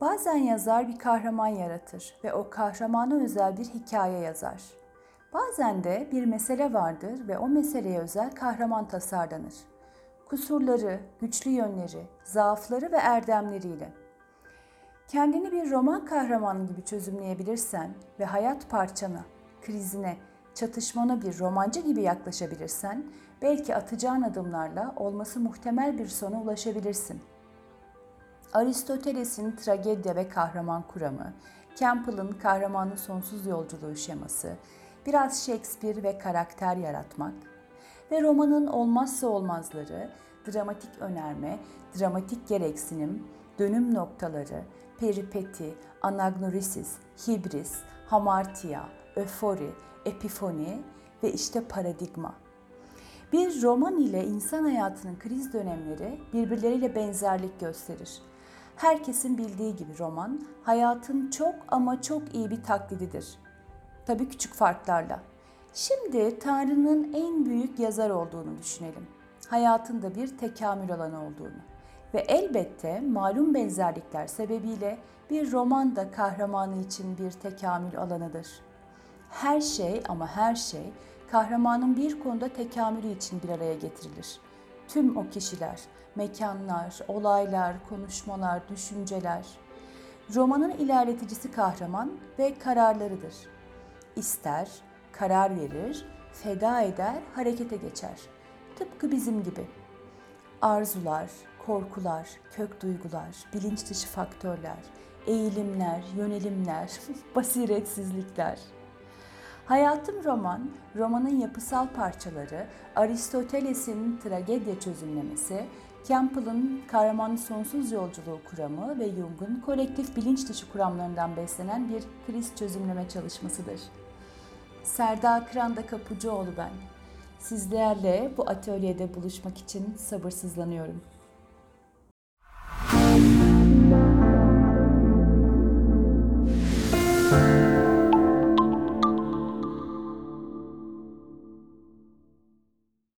Bazen yazar bir kahraman yaratır ve o kahramana özel bir hikaye yazar. Bazen de bir mesele vardır ve o meseleye özel kahraman tasarlanır. Kusurları, güçlü yönleri, zaafları ve erdemleriyle. Kendini bir roman kahramanı gibi çözümleyebilirsen ve hayat parçana, krizine, çatışmana bir romancı gibi yaklaşabilirsen, belki atacağın adımlarla olması muhtemel bir sona ulaşabilirsin. Aristoteles'in tragedya ve kahraman kuramı, Campbell'ın kahramanın sonsuz yolculuğu şeması, biraz Shakespeare ve karakter yaratmak ve romanın olmazsa olmazları, dramatik önerme, dramatik gereksinim, dönüm noktaları, peripeti, anagnorisis, hibris, hamartia, öfori, epifoni ve işte paradigma. Bir roman ile insan hayatının kriz dönemleri birbirleriyle benzerlik gösterir. Herkesin bildiği gibi roman hayatın çok ama çok iyi bir taklididir. Tabii küçük farklarla. Şimdi Tanrı'nın en büyük yazar olduğunu düşünelim. Hayatında bir tekamül alanı olduğunu. Ve elbette malum benzerlikler sebebiyle bir roman da kahramanı için bir tekamül alanıdır. Her şey ama her şey kahramanın bir konuda tekamülü için bir araya getirilir. Tüm o kişiler, mekanlar, olaylar, konuşmalar, düşünceler. Romanın ilerleticisi kahraman ve kararlarıdır. İster, karar verir, feda eder, harekete geçer. Tıpkı bizim gibi. Arzular, korkular, kök duygular, bilinç dışı faktörler, eğilimler, yönelimler, basiretsizlikler. Hayatım roman, romanın yapısal parçaları, Aristoteles'in tragedya çözümlemesi, Campbell'ın kahramanın sonsuz yolculuğu kuramı ve Jung'un kolektif bilinç dışı kuramlarından beslenen bir kriz çözümleme çalışmasıdır. Serda Kıranda Kapıcıoğlu ben. Sizlerle bu atölyede buluşmak için sabırsızlanıyorum.